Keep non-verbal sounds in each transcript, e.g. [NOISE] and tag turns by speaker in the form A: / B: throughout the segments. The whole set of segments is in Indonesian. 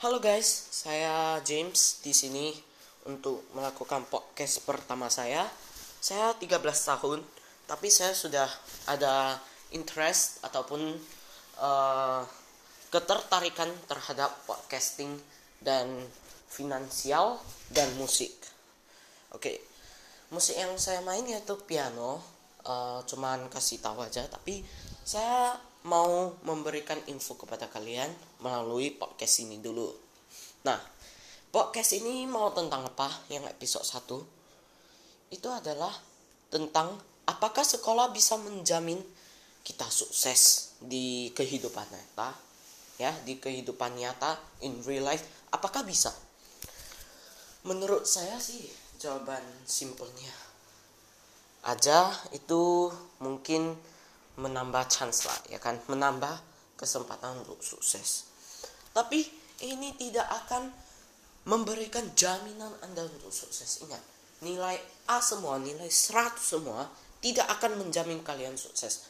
A: Halo guys, saya James di sini untuk melakukan podcast pertama saya. Saya 13 tahun, tapi saya sudah ada interest ataupun uh, ketertarikan terhadap podcasting dan finansial dan musik. Oke, musik yang saya main yaitu piano. Uh, cuman kasih tahu aja, tapi saya mau memberikan info kepada kalian melalui podcast ini dulu. Nah, podcast ini mau tentang apa? Yang episode 1 itu adalah tentang apakah sekolah bisa menjamin kita sukses di kehidupan nyata ya, di kehidupan nyata in real life apakah bisa? Menurut saya sih jawaban simpelnya aja itu mungkin menambah chance lah ya kan? Menambah kesempatan untuk sukses. Tapi ini tidak akan memberikan jaminan anda untuk sukses. Ingat nilai A semua nilai 100 semua tidak akan menjamin kalian sukses.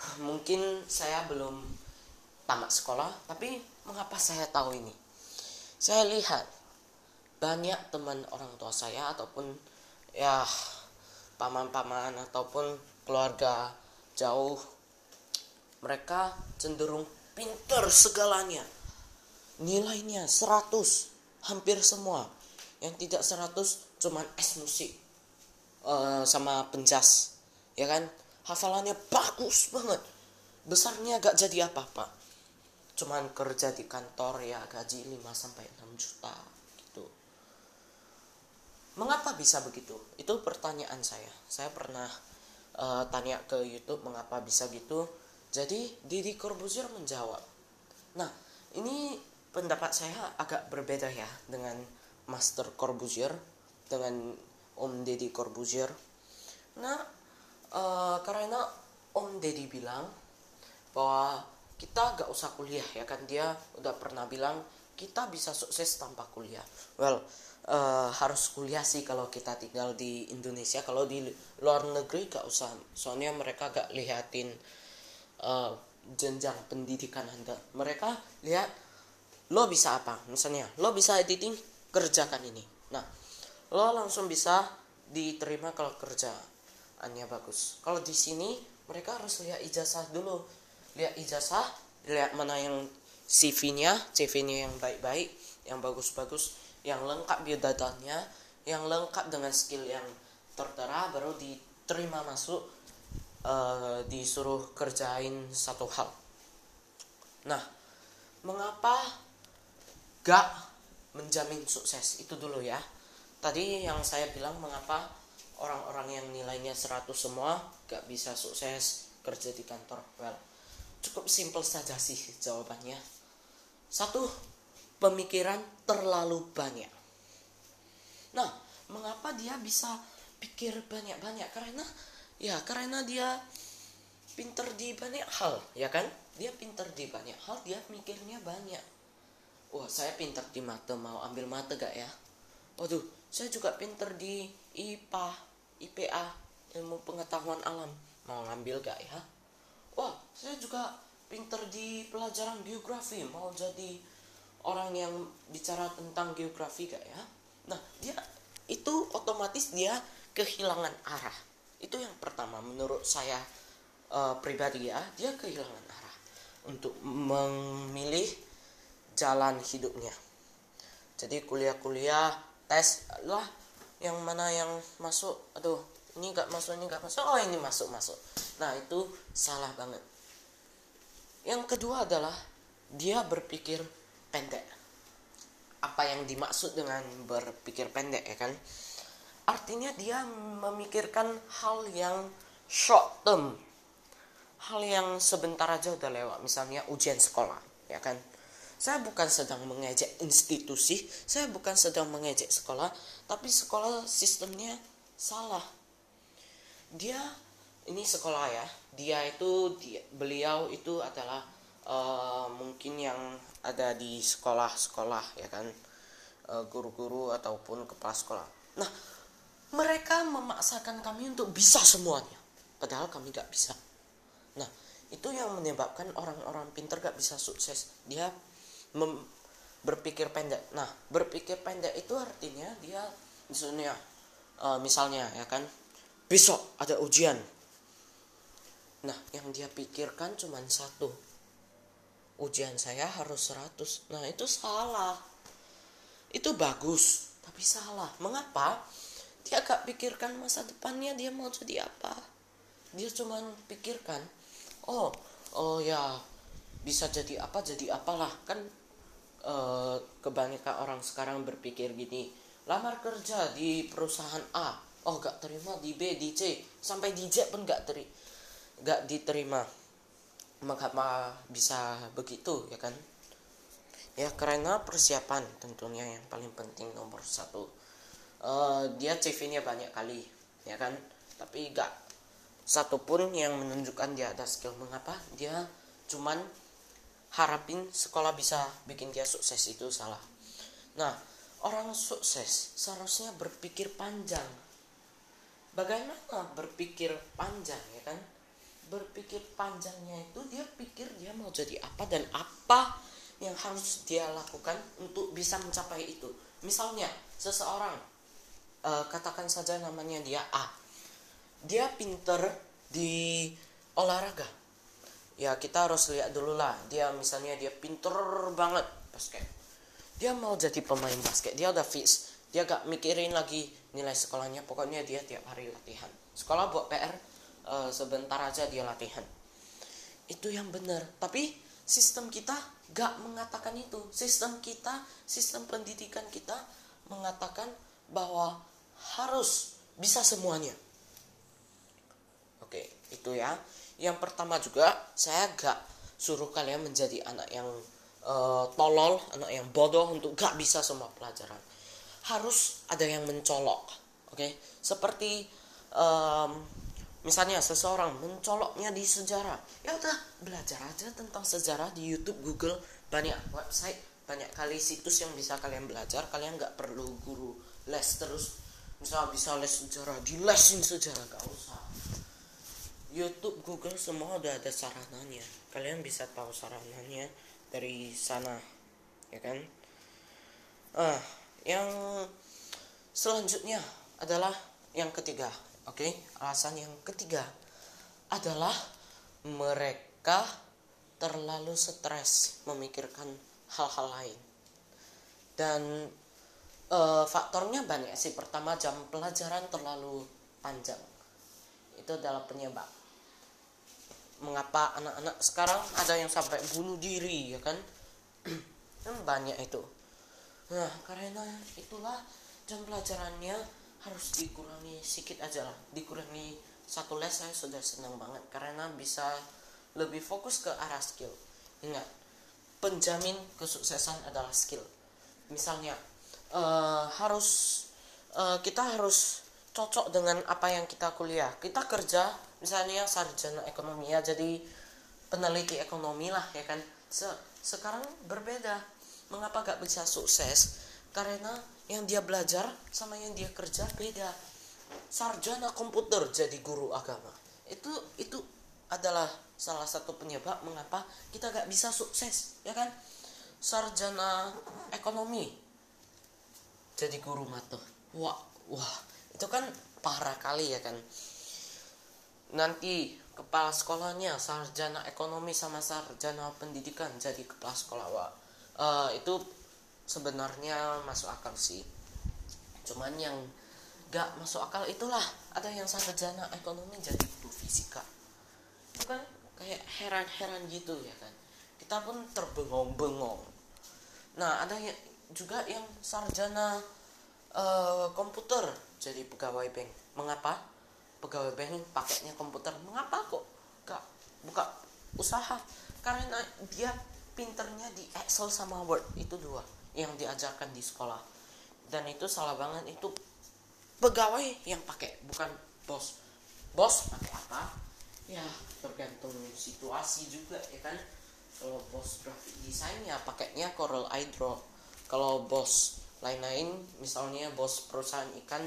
A: [SIGHS] Mungkin saya belum tamat sekolah tapi mengapa saya tahu ini? Saya lihat banyak teman orang tua saya ataupun ya paman-paman ataupun keluarga jauh mereka cenderung pinter segalanya. Nilainya 100 hampir semua. Yang tidak 100 cuman es musik uh, sama penjas ya kan? Hafalannya bagus banget. Besarnya gak jadi apa-apa. Cuman kerja di kantor ya gaji 5 sampai 6 juta gitu. Mengapa bisa begitu? Itu pertanyaan saya. Saya pernah uh, tanya ke YouTube mengapa bisa gitu. Jadi Didi Corbuzier menjawab. Nah, ini pendapat saya agak berbeda ya dengan Master Corbuzier dengan Om Deddy Corbuzier. Nah, uh, karena Om Deddy bilang bahwa kita gak usah kuliah ya kan dia udah pernah bilang kita bisa sukses tanpa kuliah. Well, uh, harus kuliah sih kalau kita tinggal di Indonesia. Kalau di luar negeri gak usah. Soalnya mereka gak lihatin uh, jenjang pendidikan anda. Mereka lihat lo bisa apa? Misalnya lo bisa editing kerjakan ini. Nah lo langsung bisa diterima kalau kerjaannya bagus. Kalau di sini mereka harus lihat ijazah dulu. Lihat ijazah lihat mana yang CV-nya CV-nya yang baik-baik yang bagus-bagus yang lengkap biodatanya yang lengkap dengan skill yang tertera baru diterima masuk uh, disuruh kerjain satu hal. Nah mengapa gak menjamin sukses? Itu dulu ya. Tadi yang saya bilang mengapa orang-orang yang nilainya 100 semua gak bisa sukses kerja di kantor? Well cukup simple saja sih jawabannya satu pemikiran terlalu banyak. Nah, mengapa dia bisa pikir banyak-banyak? Karena ya karena dia pinter di banyak hal, ya kan? Dia pinter di banyak hal, dia mikirnya banyak. Wah, saya pinter di mata, mau ambil mata gak ya? Waduh, saya juga pinter di IPA, IPA, ilmu pengetahuan alam. Mau ngambil gak ya? Wah, saya juga pinter di pelajaran geografi, mau jadi orang yang bicara tentang geografi gak ya? Nah dia itu otomatis dia kehilangan arah. Itu yang pertama menurut saya uh, pribadi ya. Dia kehilangan arah untuk memilih jalan hidupnya. Jadi kuliah-kuliah tes lah yang mana yang masuk. Aduh ini gak masuk ini gak masuk. Oh ini masuk masuk nah itu salah banget yang kedua adalah dia berpikir pendek. Apa yang dimaksud dengan berpikir pendek ya kan? Artinya dia memikirkan hal yang short term. Hal yang sebentar aja udah lewat misalnya ujian sekolah ya kan? Saya bukan sedang mengejek institusi saya bukan sedang mengejek sekolah tapi sekolah sistemnya salah. Dia ini sekolah ya dia itu dia, beliau itu adalah uh, mungkin yang ada di sekolah-sekolah ya kan uh, guru-guru ataupun kepala sekolah. Nah, mereka memaksakan kami untuk bisa semuanya, padahal kami gak bisa. Nah, itu yang menyebabkan orang-orang pinter gak bisa sukses. Dia mem berpikir pendek nah berpikir pendek itu artinya dia misalnya uh, misalnya ya kan besok ada ujian nah yang dia pikirkan cuma satu. Ujian saya harus 100 nah itu salah. Itu bagus tapi salah. Mengapa? Dia gak pikirkan masa depannya dia mau jadi apa. Dia cuma pikirkan oh oh ya bisa jadi apa jadi apalah. Kan e, kebanyakan orang sekarang berpikir gini lamar kerja di perusahaan A oh gak terima di B di C sampai di Z pun gak teri gak diterima. Mengapa bisa begitu ya kan? Ya karena persiapan tentunya yang paling penting nomor satu. Uh, dia CV-nya banyak kali ya kan? Tapi gak satupun yang menunjukkan dia ada skill. Mengapa? Dia cuman harapin sekolah bisa bikin dia sukses itu salah. Nah orang sukses seharusnya berpikir panjang. Bagaimana berpikir panjang ya kan berpikir panjangnya itu dia pikir dia mau jadi apa dan apa yang harus dia lakukan untuk bisa mencapai itu. Misalnya seseorang uh, katakan saja namanya dia A. Dia pinter di olahraga. Ya kita harus lihat dulu lah. Dia misalnya dia pinter banget basket. Dia mau jadi pemain basket. Dia udah fix. Dia gak mikirin lagi nilai sekolahnya. Pokoknya dia tiap hari latihan. Sekolah buat PR uh, sebentar aja dia latihan. Itu yang benar. Tapi sistem kita gak mengatakan itu. Sistem kita sistem pendidikan kita mengatakan bahwa harus bisa semuanya. Oke itu ya. Yang pertama juga saya gak suruh kalian menjadi anak yang uh, tolol, anak yang bodoh untuk gak bisa semua pelajaran. Harus ada yang mencolok, oke? Seperti um, misalnya seseorang mencoloknya di sejarah, ya udah belajar aja tentang sejarah di YouTube, Google, banyak website, banyak kali situs yang bisa kalian belajar. Kalian nggak perlu guru les terus, misal bisa les sejarah, di lesin sejarah gak usah. YouTube, Google semua udah ada sarananya. Kalian bisa tahu sarananya dari sana ya kan ah yang selanjutnya adalah yang ketiga oke okay? alasan yang ketiga adalah mereka terlalu stres memikirkan hal-hal lain. Dan uh, faktornya banyak sih. Pertama jam pelajaran terlalu panjang. Itu adalah penyebab. Mengapa anak-anak sekarang ada yang sampai bunuh diri ya kan? [CLEARS THROAT] Banyak itu. Nah karena itulah jam pelajarannya harus dikurangi sedikit aja lah. Dikurangi satu les saya sudah senang banget. Karena bisa lebih fokus ke arah skill. Ingat penjamin kesuksesan adalah skill. Misalnya uh, harus uh, kita harus cocok dengan apa yang kita kuliah. Kita kerja misalnya sarjana ekonomi ya jadi peneliti ekonomi lah ya kan? Se sekarang berbeda. Mengapa gak bisa sukses karena yang dia belajar sama yang dia kerja beda. Sarjana komputer jadi guru agama. Itu itu adalah salah satu penyebab mengapa kita gak bisa sukses ya kan? Sarjana ekonomi jadi guru mata wah wah itu kan parah kali ya kan? Nanti kepala sekolahnya sarjana ekonomi sama sarjana pendidikan jadi kepala sekolah. Wah uh, itu sebenarnya masuk akal sih. Cuman yang gak masuk akal itulah ada yang sarjana ekonomi jadi guru fisika. Itu kan kayak heran-heran gitu ya kan. Kita pun terbengong-bengong. Nah ada yang juga yang sarjana uh, komputer jadi pegawai bank. Mengapa? Pegawai bank paketnya komputer. Mengapa kok gak buka usaha? Karena dia pinternya di Excel sama Word itu dua yang diajarkan di sekolah. Dan itu salah banget itu pegawai yang pakai bukan bos. Bos pakai apa? Ya tergantung situasi juga ya kan? Kalau bos graphic design ya pakainya Corel iDraw kalau bos lain-lain misalnya bos perusahaan ikan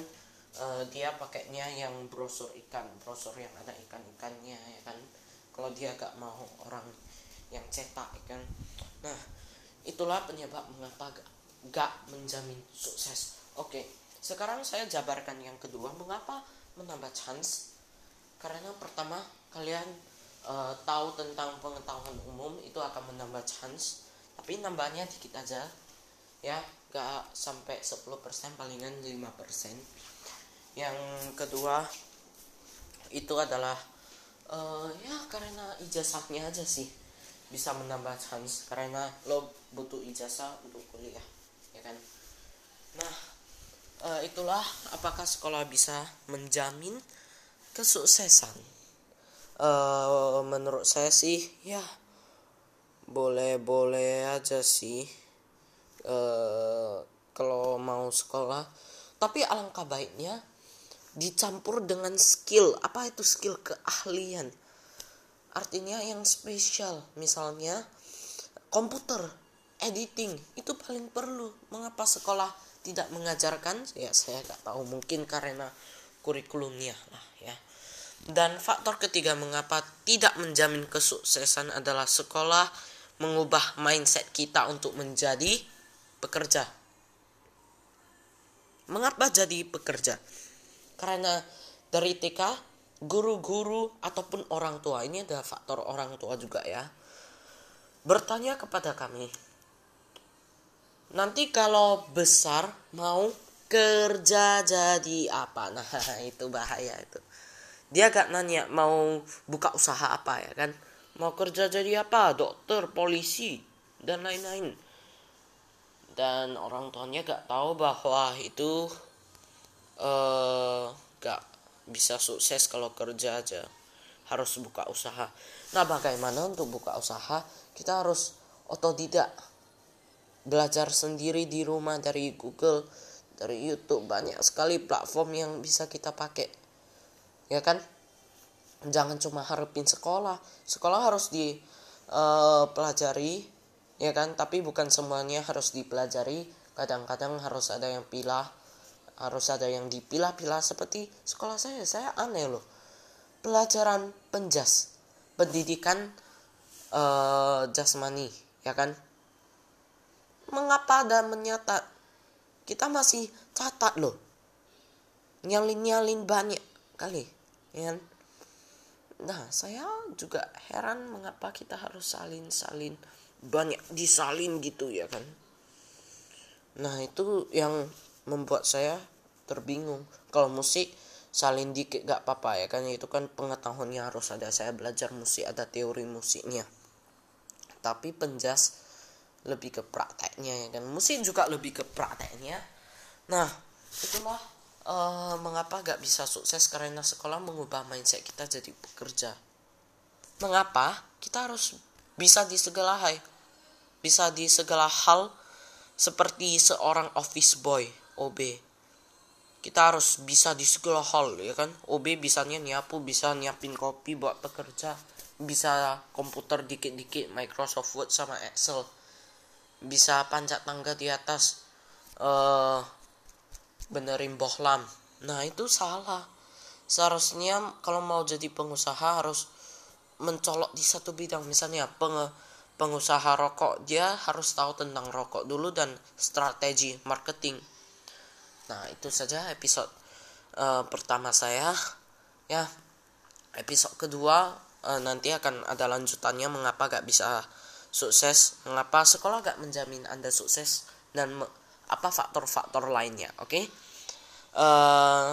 A: uh, dia pakainya yang brosur ikan brosur yang ada ikan ikannya ya kan? Kalau dia gak mau orang yang cetak ikan. Nah itulah penyebab mengapa gak, menjamin sukses. Oke sekarang saya jabarkan yang kedua mengapa menambah chance? Karena pertama kalian uh, tahu tentang pengetahuan umum itu akan menambah chance. Tapi nambahnya dikit aja ya. Gak sampai 10% palingan 5% yang kedua itu adalah uh, ya karena ijazahnya aja sih bisa menambah chance karena lo butuh ijazah untuk kuliah ya kan? Nah uh, itulah apakah sekolah bisa menjamin kesuksesan? Uh, menurut saya sih ya boleh boleh aja sih. Uh, kalau mau sekolah. Tapi alangkah baiknya dicampur dengan skill. Apa itu skill keahlian artinya yang spesial misalnya komputer editing itu paling perlu. Mengapa sekolah tidak mengajarkan? Ya saya nggak tahu mungkin karena kurikulumnya lah ya. Dan faktor ketiga mengapa tidak menjamin kesuksesan adalah sekolah mengubah mindset kita untuk menjadi pekerja. Mengapa jadi pekerja? Karena dari TK guru-guru ataupun orang tua ini ada faktor orang tua juga ya bertanya kepada kami nanti kalau besar mau kerja jadi apa? [LAUGHS] Nah itu bahaya itu. Dia gak nanya mau buka usaha apa ya kan? Mau kerja jadi apa? Dokter polisi dan lain-lain. Dan orang tuanya gak tahu bahwa itu uh, gak bisa sukses kalau kerja aja. Harus buka usaha. Nah bagaimana untuk buka usaha? Kita harus otodidak. Belajar sendiri di rumah dari Google dari YouTube. Banyak sekali platform yang bisa kita pakai. Ya kan? Jangan cuma harapin sekolah. Sekolah harus dipelajari uh, ya kan? Tapi bukan semuanya harus dipelajari. Kadang-kadang harus ada yang pilah harus ada yang dipilah-pilah seperti sekolah saya. Saya aneh loh. Pelajaran penjas. Pendidikan uh, jasmani ya kan? Mengapa ada menyata? Kita masih catat loh. Nyalin-nyalin banyak kali ya kan? Nah saya juga heran mengapa kita harus salin-salin banyak disalin gitu ya kan? Nah itu yang membuat saya terbingung. Kalau musik salin dikit gak apa-apa ya kan. Itu kan pengetahuannya harus ada. Saya belajar musik ada teori musiknya. Tapi penjas lebih ke prakteknya ya kan. Musik juga lebih ke prakteknya. Nah itulah uh, mengapa gak bisa sukses karena sekolah mengubah mindset kita jadi pekerja? Mengapa kita harus bisa di segala hal bisa di segala hal seperti seorang office boy OB kita harus bisa di segala hal ya kan? OB bisanya nyapu bisa nyiapin kopi buat pekerja bisa komputer dikit-dikit Microsoft Word sama Excel bisa panjat tangga di atas uh, benerin bohlam nah itu salah. Seharusnya kalau mau jadi pengusaha harus mencolok di satu bidang. Misalnya peng pengusaha rokok dia harus tahu tentang rokok dulu dan strategi marketing Nah, itu saja episode uh, pertama saya. Ya, episode kedua uh, nanti akan ada lanjutannya mengapa gak bisa sukses, mengapa sekolah gak menjamin Anda sukses dan apa faktor-faktor lainnya, oke? Okay? Uh, eh,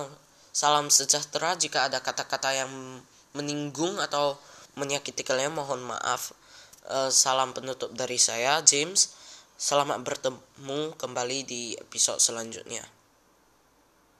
A: salam sejahtera jika ada kata-kata yang meninggung atau menyakiti kalian mohon maaf. Uh, salam penutup dari saya James. Selamat bertemu kembali di episode selanjutnya.